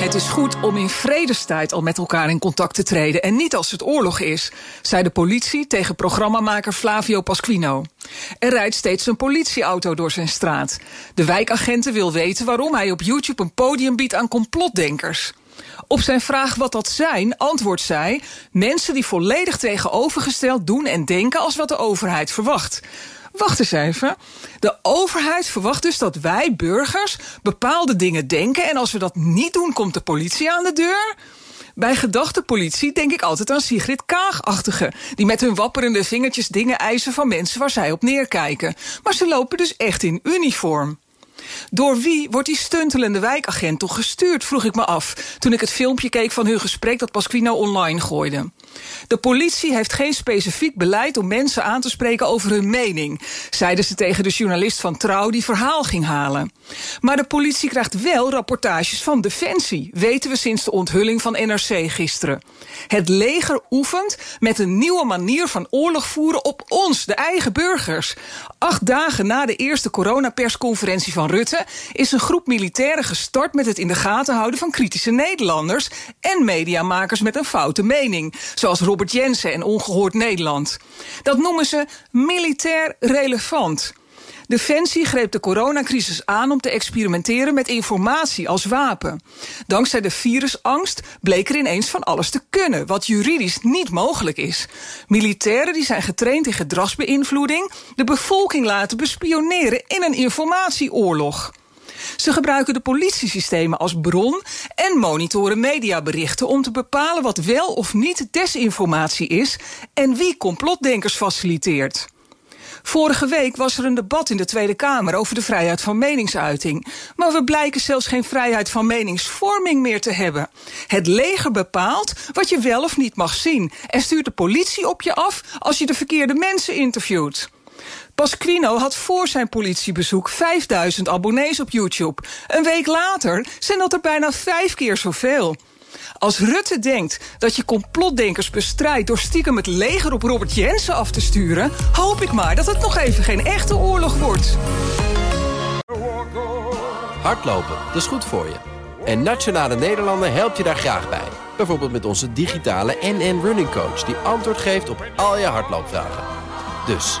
Het is goed om in vredestijd al met elkaar in contact te treden en niet als het oorlog is, zei de politie tegen programmamaker Flavio Pasquino. Er rijdt steeds een politieauto door zijn straat. De wijkagenten wil weten waarom hij op YouTube een podium biedt aan complotdenkers. Op zijn vraag wat dat zijn, antwoordt zij: mensen die volledig tegenovergesteld doen en denken als wat de overheid verwacht. Wacht eens even. De overheid verwacht dus dat wij burgers bepaalde dingen denken en als we dat niet doen, komt de politie aan de deur? Bij gedachte politie denk ik altijd aan Sigrid Kaag-achtige... die met hun wapperende vingertjes dingen eisen van mensen waar zij op neerkijken. Maar ze lopen dus echt in uniform. Door wie wordt die stuntelende wijkagent toch gestuurd, vroeg ik me af... toen ik het filmpje keek van hun gesprek dat Pasquino online gooide. De politie heeft geen specifiek beleid om mensen aan te spreken over hun mening... zeiden ze tegen de journalist van Trouw die verhaal ging halen. Maar de politie krijgt wel rapportages van Defensie... weten we sinds de onthulling van NRC gisteren. Het leger oefent met een nieuwe manier van oorlog voeren op ons, de eigen burgers. Acht dagen na de eerste coronapersconferentie van Rutte... is een groep militairen gestart met het in de gaten houden van kritische Nederlanders... en mediamakers met een foute mening, zoals Robert Jensen en Ongehoord Nederland. Dat noemen ze militair relevant. Defensie greep de coronacrisis aan om te experimenteren met informatie als wapen. Dankzij de virusangst bleek er ineens van alles te kunnen, wat juridisch niet mogelijk is. Militairen die zijn getraind in gedragsbeïnvloeding, de bevolking laten bespioneren in een informatieoorlog. Ze gebruiken de politiesystemen als bron en monitoren mediaberichten om te bepalen wat wel of niet desinformatie is en wie complotdenkers faciliteert. Vorige week was er een debat in de Tweede Kamer over de vrijheid van meningsuiting. Maar we blijken zelfs geen vrijheid van meningsvorming meer te hebben. Het leger bepaalt wat je wel of niet mag zien en stuurt de politie op je af als je de verkeerde mensen interviewt. Pasquino had voor zijn politiebezoek 5000 abonnees op YouTube. Een week later zijn dat er bijna vijf keer zoveel. Als Rutte denkt dat je complotdenkers bestrijdt door stiekem het leger op Robert Jensen af te sturen, hoop ik maar dat het nog even geen echte oorlog wordt. Hardlopen, dat is goed voor je. En Nationale Nederlanden helpt je daar graag bij. Bijvoorbeeld met onze digitale NN Running Coach... die antwoord geeft op al je hardloopvragen. Dus,